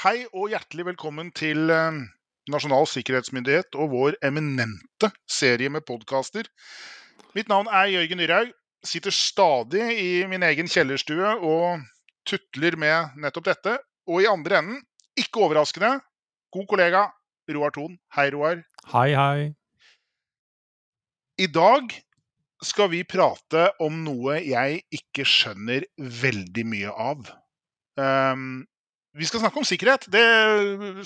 Hei og hjertelig velkommen til eh, Nasjonal sikkerhetsmyndighet og vår eminente serie med podkaster. Mitt navn er Jørgen Dyrhaug. Sitter stadig i min egen kjellerstue og tutler med nettopp dette. Og i andre enden, ikke overraskende, god kollega Roar Thon. Hei, Roar. Hei, hei. I dag skal vi prate om noe jeg ikke skjønner veldig mye av. Um, vi skal snakke om sikkerhet. Det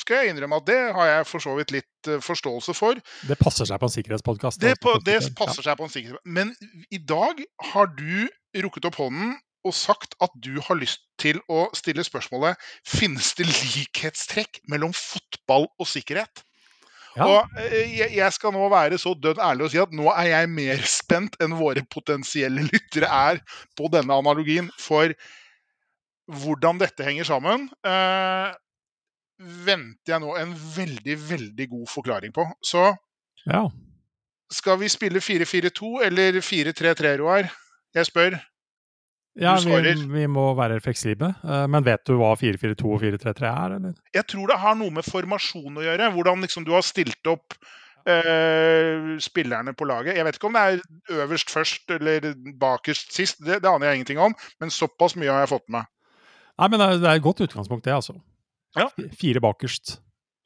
skal jeg innrømme at det har jeg for så vidt litt uh, forståelse for. Det passer seg på en sikkerhetspodkast. Det, på, det passer seg på en sikkerhetspodkast. Men i dag har du rukket opp hånden og sagt at du har lyst til å stille spørsmålet finnes det likhetstrekk mellom fotball og sikkerhet. Ja. Og jeg skal nå være så dønn ærlig og si at nå er jeg mer spent enn våre potensielle lyttere er på denne analogien. For hvordan dette henger sammen, eh, venter jeg nå en veldig, veldig god forklaring på. Så ja. skal vi spille 4-4-2 eller 4-3-3, Roar? Jeg spør. Ja, vi, vi, må være fleksible. Uh, men vet du hva 4-4-2 og 4-3-3 er? Eller? Jeg tror det har noe med formasjon å gjøre. Hvordan liksom, du har stilt opp eh, spillerne på laget. Jeg vet ikke om det er øverst først eller bakerst sist, det, det, aner jeg ingenting om. Men såpass mye har jeg fått med. Nei, men det er, et godt utgangspunkt, det, altså. Ja. Fire bakerst.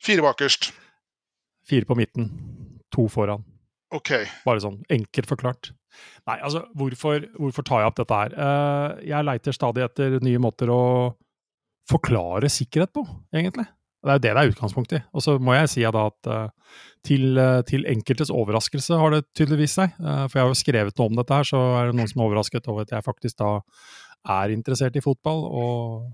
Fire bakerst. Fire på midten. To foran. Ok. Bare sånn enkelt forklart. Nei, altså, hvorfor, hvorfor, tar jeg opp dette her? Uh, jeg leiter stadig etter nye måter å forklare sikkerhet på, egentlig. Det er jo det det er utgangspunktet i. Og så må jeg si at, at uh, til, uh, til, enkeltes overraskelse har det tydeligvis seg. for jeg har jo skrevet noe om dette her, så er det noen som er overrasket over at jeg faktisk da er interessert i fotball. og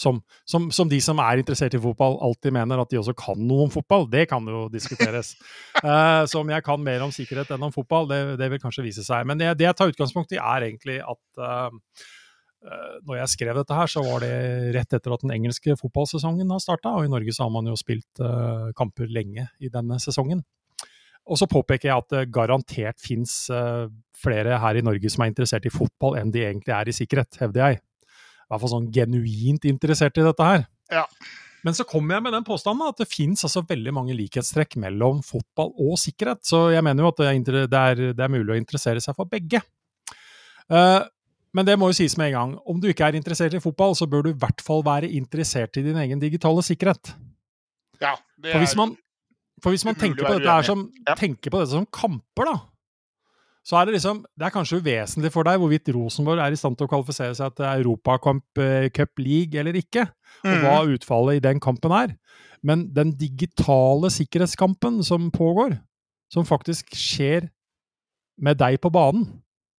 som, som, som, de som er interessert i fotball, alltid mener at de også kan noe om fotball. Det kan jo diskuteres. uh, så om jeg kan mer om sikkerhet enn om fotball, det, det vil kanskje vise seg. Men det, det, jeg tar utgangspunkt i, er egentlig at uh, uh, når jeg skrev dette her, så var det rett etter at den engelske fotballsesongen har starta. Og i Norge så har man jo spilt kamper lenge i denne sesongen. Og så påpeker jeg at det garantert fins flere her i Norge som er interessert i fotball enn de egentlig er i sikkerhet, hevder jeg i hvert fall sånn genuint interessert i dette her. Ja. Men så kommer jeg med den påstanden at det finnes altså veldig mange likhetstrekk mellom fotball og sikkerhet. Så jeg mener jo at det er, det er, det er mulig å interessere seg for begge. Uh, men det må jo sies med en gang. Om du ikke er interessert i fotball, så bør du i hvert fall være interessert i din egen digitale sikkerhet. Ja, det er for hvis man, for hvis man tenker, på dette som, ja. tenker på dette som kamper, da, så er det liksom Det er kanskje uvesentlig for deg hvorvidt Rosenborg er i stand til å kvalifisere seg til Europacup Cup League eller ikke, og hva mm. utfallet i den kampen er. Men den digitale sikkerhetskampen som pågår, som faktisk skjer med deg på banen,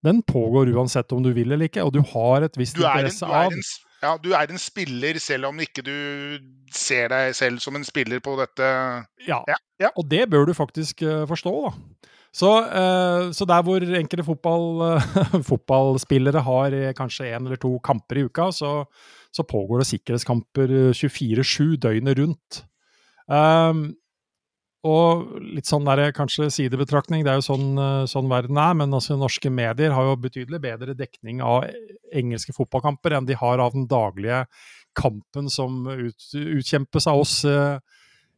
den pågår uansett om du vil eller ikke, og du har et visst interesse av ja, du er en spiller selv om ikke du ser deg selv som en spiller på dette Ja, ja, ja. og det bør du faktisk uh, forstå, da. Så, uh, så, der hvor enkelte fotball, fotballspillere har uh, kanskje én eller to kamper i uka, så, så pågår det sikkerhetskamper 24-7 døgnet rundt. Um, og litt sånn der, kanskje sidebetraktning, det er jo sånn, sånn, verden er, men altså, norske medier har jo betydelig bedre dekning av engelske fotballkamper enn de har av den daglige kampen som ut, utkjempes av oss uh,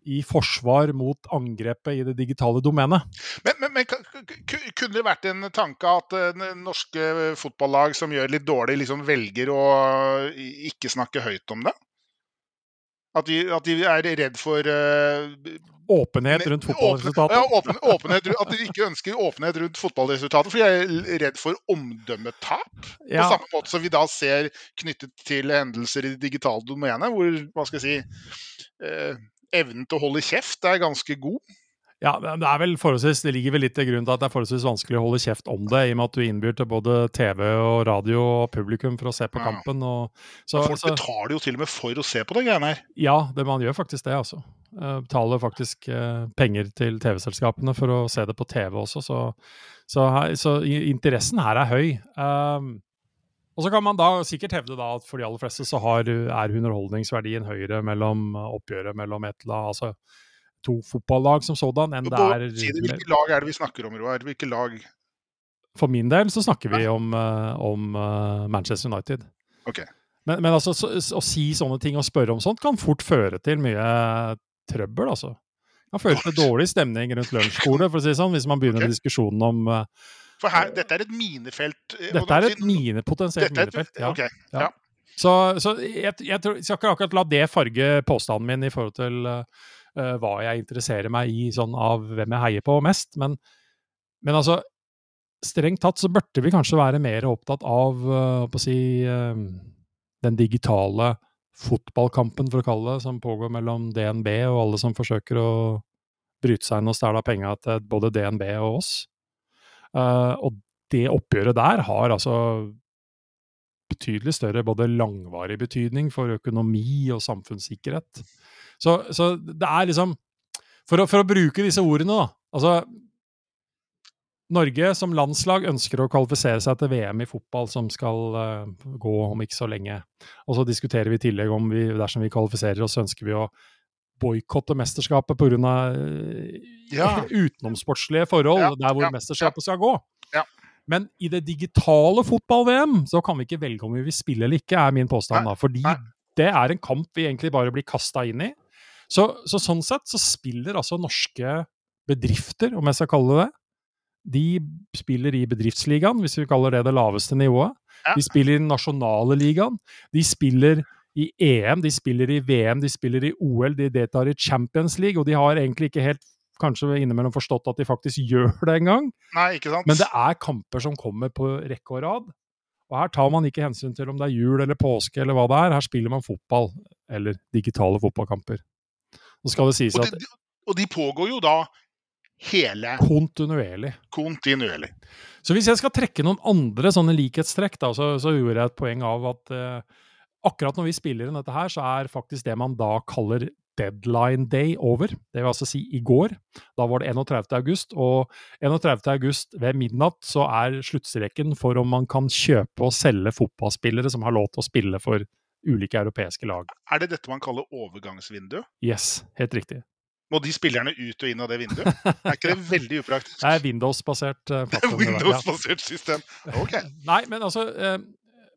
i forsvar mot angrepet i det digitale domenet. Men, men, men, kunne det vært en tanke at uh, norske fotballag som gjør litt dårlig, liksom velger å ikke snakke høyt om det? At de, at de er redd for uh, Åpenhet rundt fotballresultatet? Ja, åpen, åpenhet, at de ikke ønsker åpenhet rundt fotballresultatet. For de er redd for omdømmetap. Ja. På samme måte som vi da ser knyttet til hendelser i det digitale domenet, hvor hva skal jeg si, uh, evnen til å holde kjeft er ganske god. Ja, det er vel forholdsvis, det ligger vel litt til grunn til at det er forholdsvis vanskelig å holde kjeft om det, i og med at du innbyr til både TV og radio og publikum for å se på ja. kampen. Og, så, folk betaler jo til og med for å se på de greiene her. Ja, det, man gjør faktisk det, altså. Uh, betaler faktisk uh, penger til TV-selskapene for å se det på TV også, så, så, så interessen her er høy. Uh, og så kan man da sikkert hevde da at for de aller fleste så har, er underholdningsverdien høyere mellom oppgjøret mellom et eller annet, altså to fotballag som sådan, enn det er Hvilke lag er det vi snakker om, Roar? Hvilke lag? For min del så snakker vi om, eh, om uh, Manchester United. Okay. Men, men altså, så, å si sånne ting og spørre om sånt kan fort føre til mye trøbbel, altså. Det kan føre til dårlig stemning rundt lunsjbordet, for å si det sånn, hvis man begynner okay. diskusjonen om uh, For her, dette er et minefelt. eh, Dette er et mine, potensielt minefelt. Ja. ok, Ja. ja. Så, så jeg, jeg, tror, jeg skal ikke akkurat la det farge påstanden min i forhold til uh, uh, hva jeg interesserer meg i sånn av hvem jeg heier på mest, men, men altså Strengt tatt så burde vi kanskje være mer opptatt av uh, si, uh, den digitale fotballkampen, for å kalle det, som pågår mellom DNB og alle som forsøker å bryte seg inn og stjele penga til både DNB og oss. Og det oppgjøret der har altså betydelig større både langvarig betydning for økonomi og samfunnssikkerhet. Så, så det er liksom For å, for å bruke disse ordene, da. Altså Norge som landslag ønsker å kvalifisere seg til VM i fotball, som skal uh, gå om ikke så lenge. Og så diskuterer vi i tillegg om vi, dersom vi kvalifiserer oss, ønsker vi å boikotte mesterskapet pga. Ja. utenomsportslige forhold, Ja, der hvor ja, mesterskapet skal gå. Ja. Men i det digitale fotball-VM så kan vi ikke velge om vi vil spille eller ikke, er min påstand. da, Fordi nei. det er en kamp vi egentlig bare blir kasta inn i. Så, så sånn sett så spiller altså norske bedrifter, om jeg skal kalle det det, de spiller i bedriftsligaen, hvis vi kaller det det laveste nivået. Ja. De spiller i den nasjonale ligaen. De spiller i EM, de spiller i VM, de spiller i OL, de deltar i Champions League, og de har egentlig ikke helt kanskje innimellom forstått at de faktisk gjør det engang. Men det er kamper som kommer på rekke og rad. Og her tar man ikke hensyn til om det er jul eller påske eller hva det er. Her spiller man fotball, eller digitale fotballkamper. Så skal det sies og, at de, og de pågår jo da hele kontinuerlig. kontinuerlig. Så hvis jeg skal trekke noen andre sånne likhetstrekk, da, så, så gjorde jeg et poeng av at uh, akkurat når vi spiller inn dette her, så er faktisk det man da kaller deadline day over. Det vil altså si i går. Da var det 31. august, og 31. august ved midnatt så er sluttstreken for om man kan kjøpe og selge fotballspillere som har lov til å spille for ulike europeiske lag. Er det dette man kaller overgangsvindu? Yes, helt riktig. Må de spillerne ut og inn av det vinduet? Er ikke det veldig upraktisk? Det er Windows-basert eh, plattform. Windows-basert system. Ok. Nei, men altså eh,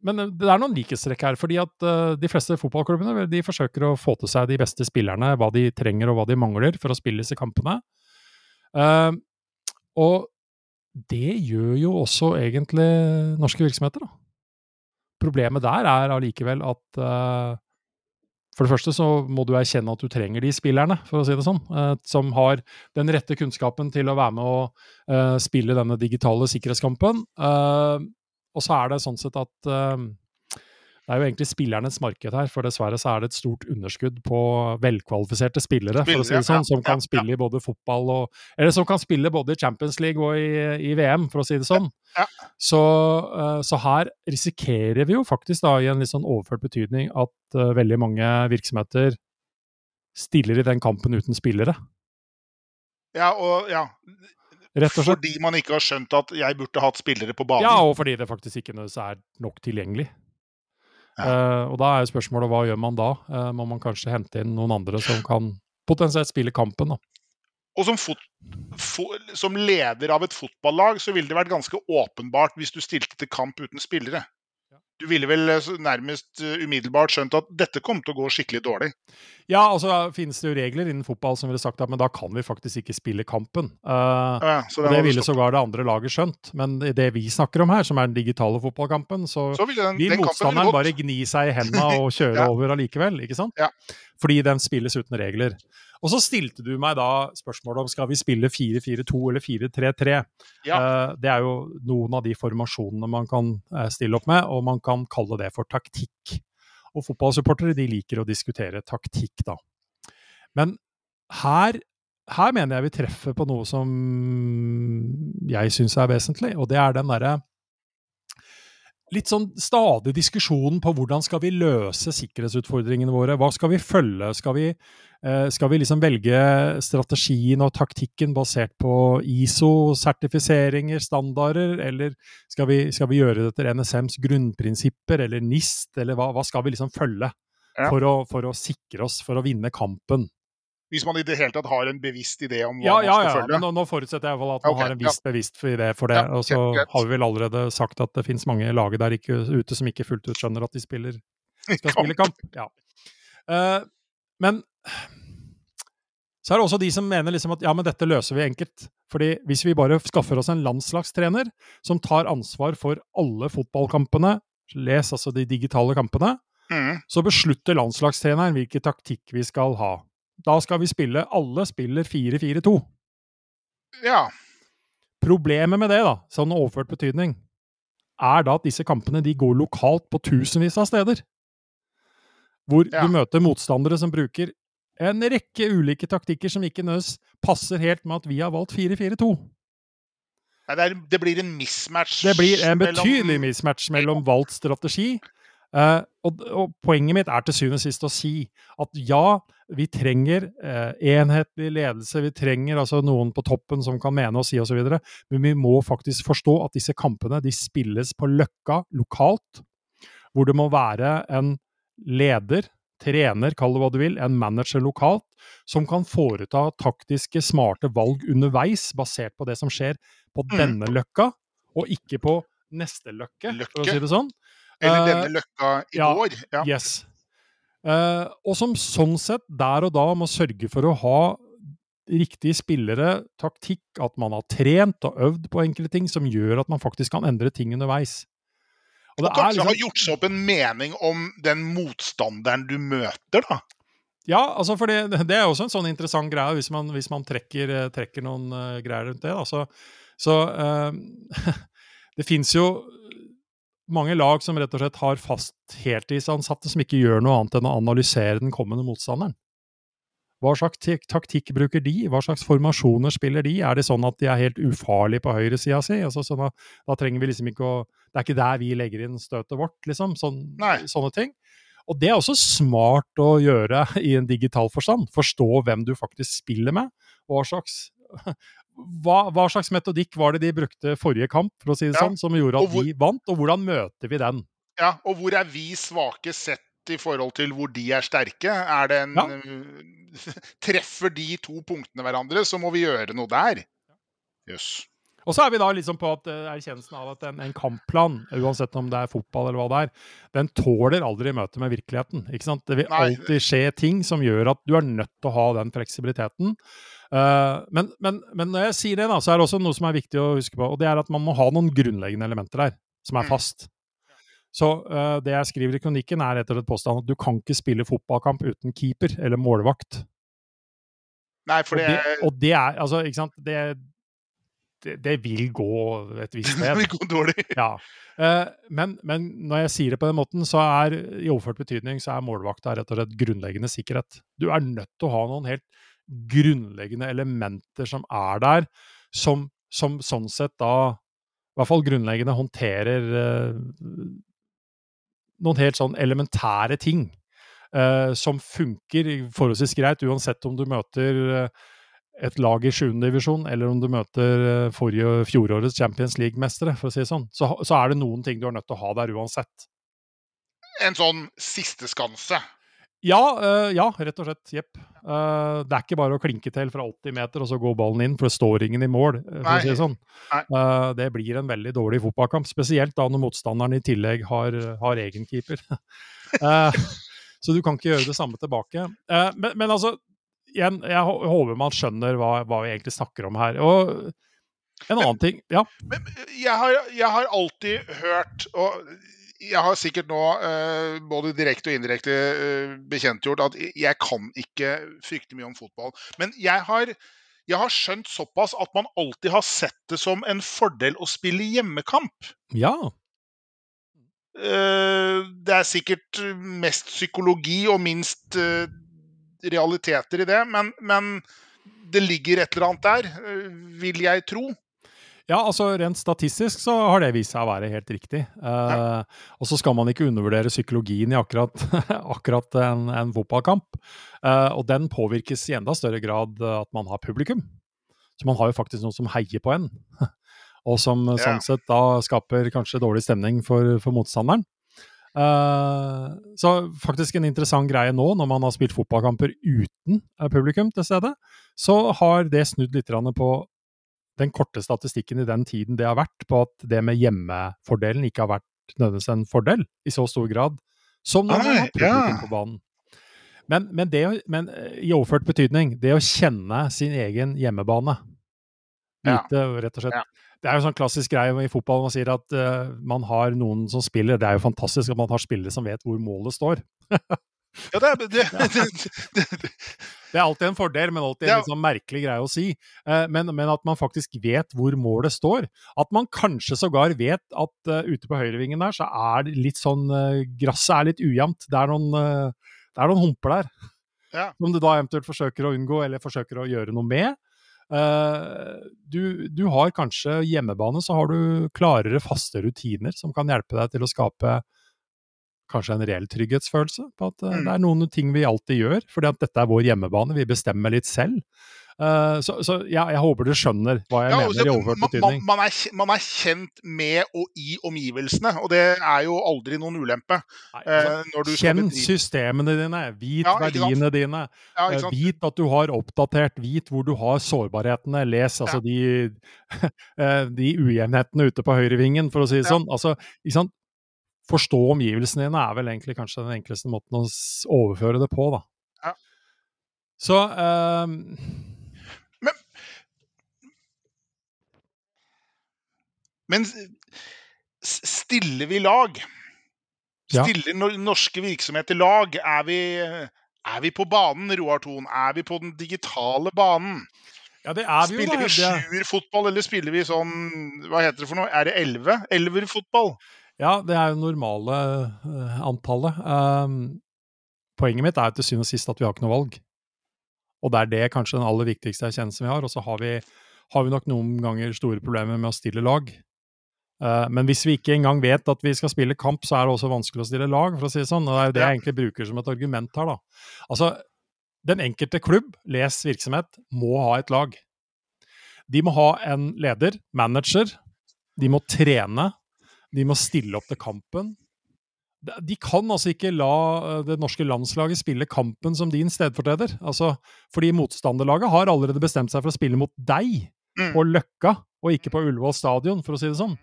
Men det er noen likhetstrekk her. fordi at eh, de fleste fotballklubbene de forsøker å få til seg de beste spillerne, hva de trenger og hva de mangler for å spille disse kampene. Eh, og det gjør jo også egentlig norske virksomheter, da. Problemet der er allikevel at uh, for det første så må du erkjenne at du trenger de spillerne, for å si det sånn, uh, som har den rette kunnskapen til å være med å uh, spille denne digitale sikkerhetskampen. Og så er det sånn sett at det er jo egentlig spillernes marked her, for dessverre så er det et stort underskudd på velkvalifiserte spillere, for å si det sånn, som kan spille i både fotball og Eller som kan spille både i Champions League og i, i VM, for å si det sånn. Ja. Så, eh, så her risikerer vi jo faktisk da i en litt sånn overført betydning at uh, veldig mange virksomheter stiller i den kampen uten spillere, Ja, og ja. Fordi man ikke har skjønt at jeg burde hatt spillere på banen. Ja, og fordi det faktisk ikke er nok tilgjengelig. Eh, og da er jo spørsmålet hva gjør man da? Uh, må man kanskje hente inn noen andre som kan potensielt spille kampen, da. Og som, fot, fo, som leder av et fotballag så ville det vært ganske åpenbart hvis du stilte til kamp uten spillere. Du ville vel eh, nærmest eh, umiddelbart skjønt at dette kom til å gå skikkelig dårlig. Ja, altså så finnes det jo regler innen fotball som ville sagt at men da kan vi faktisk ikke spille kampen. Uh, Ja, så og det ville sågar det andre laget skjønt. Men i det vi snakker om her, som er den digitale fotballkampen, så så vil, den, vil den motstanderen bare gni seg i hendene og kjøre Ja. over allikevel, ikke sant? Ja. Fordi den spilles uten regler. Og så stilte du meg da spørsmålet om skal vi spille 4-4-2 eller 4-3-3. Ja. Eh, det er jo noen av de formasjonene man kan eh, stille opp med, og man kan kalle det for taktikk. Og fotballsupportere de liker å diskutere taktikk, da. Men her, her mener jeg vi treffer på noe som jeg syns er vesentlig, og det er den derre litt sånn stadig diskusjonen på hvordan skal vi løse sikkerhetsutfordringene våre. Hva skal vi følge? Skal vi, eh, skal vi liksom velge strategien og taktikken basert på ISO-sertifiseringer, standarder, eller skal vi, skal vi gjøre det etter NSMs grunnprinsipper, eller NIST, eller hva, hva skal vi liksom følge? For, å, for å sikre oss, for å vinne kampen. Hvis man i det hele tatt har en bevisst idé om hva Ja, man ja, skal ja. følge. Men nå, nå forutsetter jeg i hvert fall at man okay, har en viss bevisst idé for det. Ja, og så greit. har vi vel allerede sagt at det finnes mange laget der ikke, ute som ikke fullt ut skjønner at de spiller skal spille kamp. Ja. Uh, men så er det også de som mener liksom at ja, men dette løser vi enkelt. Fordi hvis vi bare skaffer oss en landslagstrener som tar ansvar for alle fotballkampene, les altså de digitale kampene, mm. så beslutter landslagstreneren hvilken taktikk vi skal ha. Da skal vi spille Alle spiller 4-4-2. Ja. Problemet med det, da, sånn overført betydning, er da at disse kampene de går lokalt på tusenvis av steder. Hvor ja. du møter motstandere som bruker en rekke ulike taktikker som ikke nødvendigvis passer helt med at vi har valgt 4-4-2. Det, det, blir en mismatch Det blir en betydelig mellom... mismatch mellom valgt strategi. Uh, og, og, poenget mitt er til syvende og sist å si at ja, vi trenger uh, enhetlig ledelse, vi trenger altså noen på toppen som kan mene og si osv., men vi må faktisk forstå at disse kampene de spilles på Løkka lokalt, hvor det må være en leder trener, kall det hva du vil, en manager lokalt, som kan foreta taktiske, smarte valg underveis, basert på det som skjer på mm. denne løkka, og ikke på neste løkke, løkke. for å si det sånn. Eller uh, denne løkka i ja, går. Ja. Yes. Uh, og som sånn sett der og da må sørge for å ha riktige spillere, taktikk, at man har trent og øvd på enkelte ting som gjør at man faktisk kan endre ting underveis. Og, og kanskje liksom... har gjort seg opp en mening om den motstanderen du møter, da? Ja, altså for det, det er også en sånn interessant greie, hvis man, hvis man trekker, eh, trekker, noen uh, greier rundt det. Da. Så, så uh, det fins jo mange lag som rett og slett har fast heltidsansatte som ikke gjør noe annet enn å analysere den kommende motstanderen. Hva slags taktikk bruker de? Hva slags formasjoner spiller de? Er det sånn at de er helt ufarlige på høyresida si? Altså, sånn at, da trenger vi liksom ikke å Det er ikke der vi legger inn støtet vårt, liksom. Sånn, sånne ting. Og det er også smart å gjøre i en digital forstand. Forstå hvem du faktisk spiller med. Hva slags, hva, hva slags metodikk var det de brukte forrige kamp, for å si det ja. sånn, som gjorde at hvor, de vant, og hvordan møter vi den? Ja, og hvor er vi svake sett i forhold til hvor de er sterke. Er det en, ja. Treffer de to punktene hverandre, så må vi gjøre noe der. Jøss. Yes. Og så er vi da liksom på at uh, erkjennelsen av at en, en, kampplan, uansett om det er fotball eller hva det er, den tåler aldri møte med virkeligheten. ikke sant? Det vil alltid skje ting som gjør at du er nødt til å ha den fleksibiliteten. Uh, men, men, men, når jeg sier det, da, så er det også noe som er viktig å huske på. Og det er at man må ha noen grunnleggende elementer der, som er mm. fast. Så uh, det jeg skriver i kronikken, er rett og slett påstand at du kan ikke spille fotballkamp uten keeper eller målvakt. Nei, for det, og det, og det er Altså, ikke sant det, det, det, vil gå et visst sted. det vil gå dårlig. Ja. Uh, men, men, når jeg sier det på den måten, så er i overført betydning så er målvakta rett og slett grunnleggende sikkerhet. Du er nødt til å ha noen helt grunnleggende elementer som er der, som, som sånn sett da i hvert fall grunnleggende håndterer uh, noen helt sånn elementære ting uh, som funker forholdsvis greit, uansett om du møter uh, et lag i 7. divisjon, eller om du møter uh, forrige fjorårets Champions League-mestere, for å si det sånn. Så, så, er det noen ting du er nødt til å ha der uansett. En sånn siste skanse? Ja, uh, ja, rett og slett. Jepp. Uh, det er ikke bare å klinke til fra 80 meter og så går ballen inn, for det står ingen i mål. for Nei. å si Det sånn. Uh, det blir en veldig dårlig fotballkamp, spesielt da når motstanderen i tillegg har, har egen keeper. så du kan ikke gjøre det samme tilbake. Men, men, altså, igjen, jeg håper man skjønner hva, hva, vi egentlig snakker om her. Og en annen men, ting Ja. Men jeg har, jeg har alltid hørt og jeg har sikkert nå uh, både direkte og indirekte uh, bekjentgjort at jeg kan ikke fryktelig mye om fotball. Men jeg har, jeg har, skjønt såpass at man alltid har sett det som en fordel å spille hjemmekamp. Ja. Uh, det er sikkert mest psykologi og minst realiteter i det, men, men, det ligger et eller annet der, vil jeg tro. Ja, altså rent statistisk så har det vist seg å være helt riktig. Uh, og så skal man ikke undervurdere psykologien i akkurat, akkurat en, en, fotballkamp. Uh, og den påvirkes i enda større grad at man har publikum. Så man har jo faktisk noen som heier på en. og som ja. sånn sett da skaper kanskje dårlig stemning for, for motstanderen. Uh, så faktisk en interessant greie nå, når man har spilt fotballkamper uten publikum til stede, så har det snudd litt på den korte statistikken i den tiden det har vært, på at det med hjemmefordelen ikke har vært nødvendigvis en fordel i så stor grad Som når man har publikum på banen. Men, men, det, men eh, i overført betydning, det å kjenne sin egen hjemmebane. Vite, rett og slett. Ja. Det er jo sånn klassisk greie i fotball man sier at uh, man har noen som spiller. Det er jo fantastisk at man har spillere som vet hvor målet står. Ja, det, er- det, det, det, Det er alltid en fordel, men alltid en sånn merkelig greie å si. Eh, men, men at man faktisk vet hvor målet står. At man kanskje sågar vet at uh, ute på høyrevingen der, så er det litt sånn uh, Gresset er litt ujevnt. Det er noen, eh, det er noen humper der. Ja. Som du da eventuelt forsøker å unngå, eller forsøker å gjøre noe med. Uh, du, du har kanskje hjemmebane, så har du klarere, faste rutiner som kan hjelpe deg til å skape kanskje en reell trygghetsfølelse på at eh, Mm. det er noen ting vi alltid gjør, fordi at dette er vår hjemmebane, vi bestemmer litt selv. Uh, så så ja, jeg håper du skjønner hva jeg Ja, mener altså, i overført man, betydning. man, man, er, man er kjent med og i omgivelsene, og det er jo aldri noen ulempe. Nei, altså, når Kjenn systemene dine, vit Ja, verdiene dine. Eh. Vit at du har oppdatert, vit hvor du har sårbarhetene. Les altså de, de ujevnhetene ute på høyrevingen, for å si det sånn. Altså? Forstå omgivelsene dine er vel egentlig kanskje den enkleste måten å overføre det på, da. Ja. Så um... Men men stiller vi lag? Stiller ja. norske virksomheter lag? Er vi, er vi på banen, Roar Thon? Er vi på den digitale banen? Ja, det er vi jo, Spiller da, vi sjuer fotball, sjuerfotball, eller spiller vi sånn Hva heter det for noe? Er det elleve? Elverfotball? Ja, det er jo normale eh, antallet. Um, poenget mitt er til syvende og sist at vi har ikke noe valg. Og det er det kanskje den aller viktigste erkjennelsen vi har. Og så har vi, har vi nok noen ganger store problemer med å stille lag. Eh, men hvis vi ikke engang vet at vi skal spille kamp, så er det også vanskelig å stille lag, for å si det sånn. Og det er jo det jeg egentlig bruker som et argument her, da. Altså, den enkelte klubb, les virksomhet, må ha et lag. De må ha en leder, manager. De må trene. De må stille opp til kampen. De- kan altså ikke la eh, det norske landslaget spille kampen som din stedfortreder. Altså, fordi motstanderlaget har allerede bestemt seg for å spille mot deg Mm. på Løkka, og ikke på Ullevål stadion, for å si det sånn.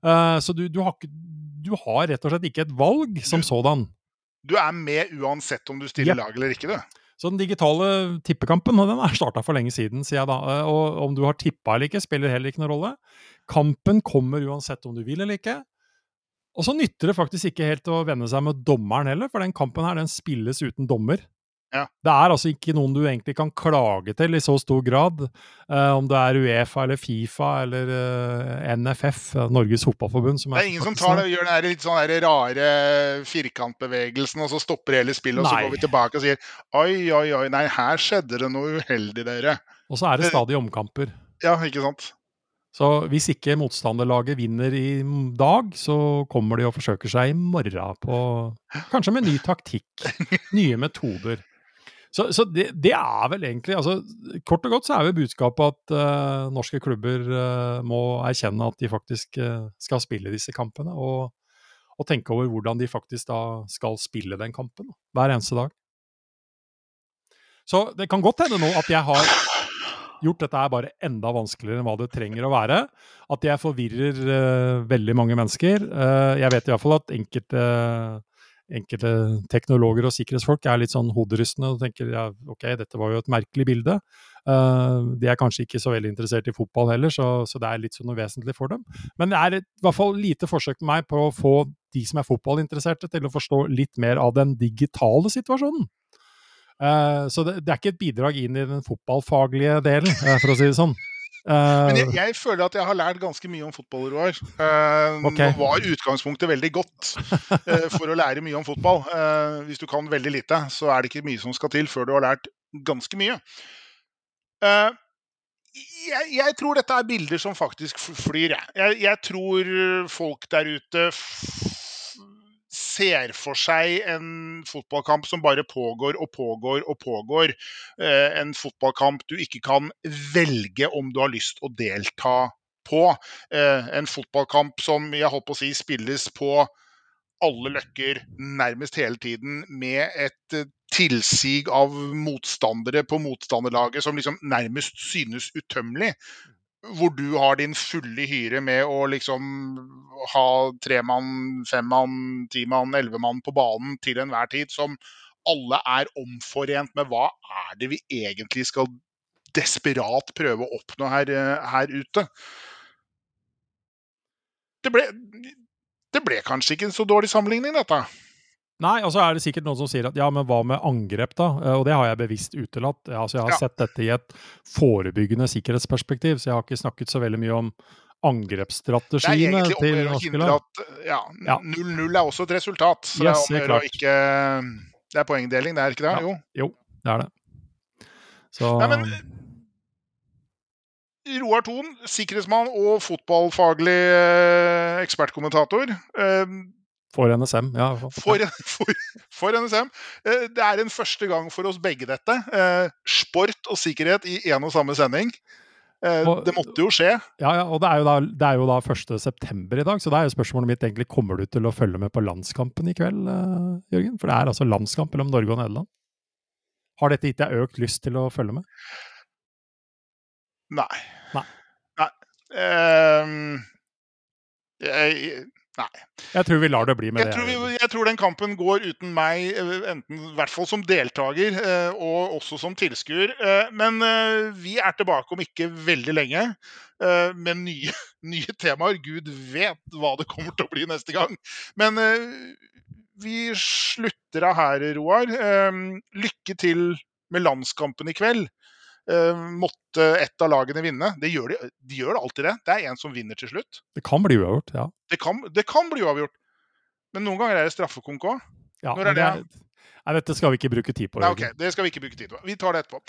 Uh, så du, du, har du har rett og slett ikke et valg som sådan. Du er med uansett om du stiller yep. lag eller ikke, du. Så den digitale tippekampen den er starta for lenge siden, sier jeg da. Eh, Og om du har tippa eller ikke, spiller heller ikke noen rolle. Kampen kommer uansett om du vil eller ikke. Og så nytter det faktisk ikke helt å venne seg med dommeren heller, for den kampen her den spilles uten dommer. Ja. Det er altså ikke noen du egentlig kan klage til i så stor grad, eh, om det er Uefa eller Fifa eller eh, NFF, eh, Norges Fotballforbund. Som Det er ingen som tar det, gjør den der litt sånn der rare firkantbevegelsen, og så stopper hele spillet, og så går vi tilbake og sier oi, oi, oi, nei, her skjedde det noe uheldig, dere. Og så er det stadig omkamper. Ja, ikke sant? Så hvis ikke motstanderlaget vinner i dag, så kommer de og forsøker seg i morgen på Kanskje med ny taktikk, nye metoder. Så, så det, det er vel egentlig altså, Kort og godt så er jo budskapet at uh, norske klubber uh, må erkjenne at de faktisk uh, skal spille disse kampene, og, og tenke over hvordan de faktisk da skal spille den kampen da, hver eneste dag. Så det kan godt hende nå at jeg har gjort dette er bare enda vanskeligere enn hva det trenger å være. At jeg forvirrer uh, veldig mange mennesker. Uh, jeg vet i hvert fall at enkelte, enkelte teknologer og sikkerhetsfolk er litt sånn hoderystende og tenker ja, ok, dette var jo et merkelig bilde. Uh, de er kanskje ikke så veldig interessert i fotball heller, så, så det er litt sånn uvesentlig for dem. Men det er i hvert fall lite forsøk med meg på å få de som er fotballinteresserte, til å forstå litt mer av den digitale situasjonen. Eh, så det, det er ikke et bidrag inn i den fotballfaglige delen, eh, for å si det sånn. Men jeg, Eh, jeg føler at jeg har lært ganske mye om fotball, Roar. Uh, okay. Nå var utgangspunktet veldig godt uh, for å lære mye om fotball. Uh, hvis du kan veldig lite, så er det ikke mye som skal til før du har lært ganske mye. Uh, jeg, jeg tror dette er bilder som faktisk flyr. Jeg, jeg, jeg tror folk der ute ser for seg en fotballkamp som bare pågår og pågår og pågår. Eh, en fotballkamp du ikke kan velge om du har lyst å delta på. Eh, en fotballkamp som jeg holdt på å si spilles på alle løkker nærmest hele tiden med et eh, tilsig av motstandere på motstanderlaget som liksom nærmest synes utømmelig. Hvor du har din fulle hyre med å liksom ha tremann, femmann, timann, ellevemann på banen til enhver tid, som alle er omforent med hva er det vi egentlig skal desperat prøve å oppnå her, her ute. Det ble, det ble kanskje ikke en så dårlig sammenligning, dette. Nei, og så er det sikkert noen som sier at ja, men hva med angrep, da? Eh, og det har jeg bevisst utelatt. Altså, jeg har Ja. sett dette i et forebyggende sikkerhetsperspektiv, så jeg har ikke snakket så veldig mye om angrepsstrategiene til norske lag. ja, Ja. 0-0 er også et resultat. Så Yes, det er ikke Det er poengdeling, det er ikke det? Ja. Jo. Jo, det er det. Så Nei, men Roar Thon, sikkerhetsmann og fotballfaglig eh, ekspertkommentator. For NSM, ja. for, for, for NSM. Eh, det er en første gang for oss begge, dette. Eh, sport og sikkerhet i én og samme sending. Eh, Og- det måtte jo skje. Ja, ja, og det er, jo da, det er jo da 1. september i dag, så da er jo spørsmålet mitt egentlig kommer du til å følge med på landskampen i kveld, Jørgen? For det er altså landskamp mellom Norge og Nederland. Har dette gitt deg økt lyst til å følge med? Nei. Nei. Nei. Ehm, jeg, nei. Jeg tror vi lar det bli med Jeg det. tror, vi, jeg tror den kampen går uten meg, eh, enten i hvert fall som deltaker eh, og også som tilskuer. Eh, Men vi er tilbake om ikke veldig lenge eh, med nye, nye temaer. Gud vet hva det kommer til å bli neste gang. Men vi slutter av her, Roar. Lykke til med landskampen i kveld. Eh, Måtte ett av lagene vinne. Det gjør de, de gjør alltid det. Det er en som vinner til slutt. Det kan bli uavgjort, ja. Det kan, det kan bli uavgjort. Men noen ganger er det straffekonk òg. ja Når er det, er- Nei, dette skal vi ikke bruke tid på. Nei, ok, Det skal vi ikke bruke tid på. Vi tar det etterpå.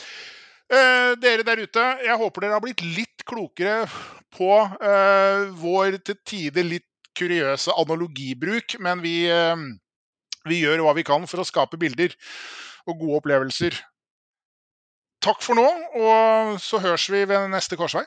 Uh, dere der ute, jeg håper dere har blitt litt klokere på uh, vår til tider litt kuriøse analogibruk, men vi, uh, vi gjør hva vi kan for å skape bilder og gode opplevelser. Takk for nå, og så høres vi ved neste korsvei.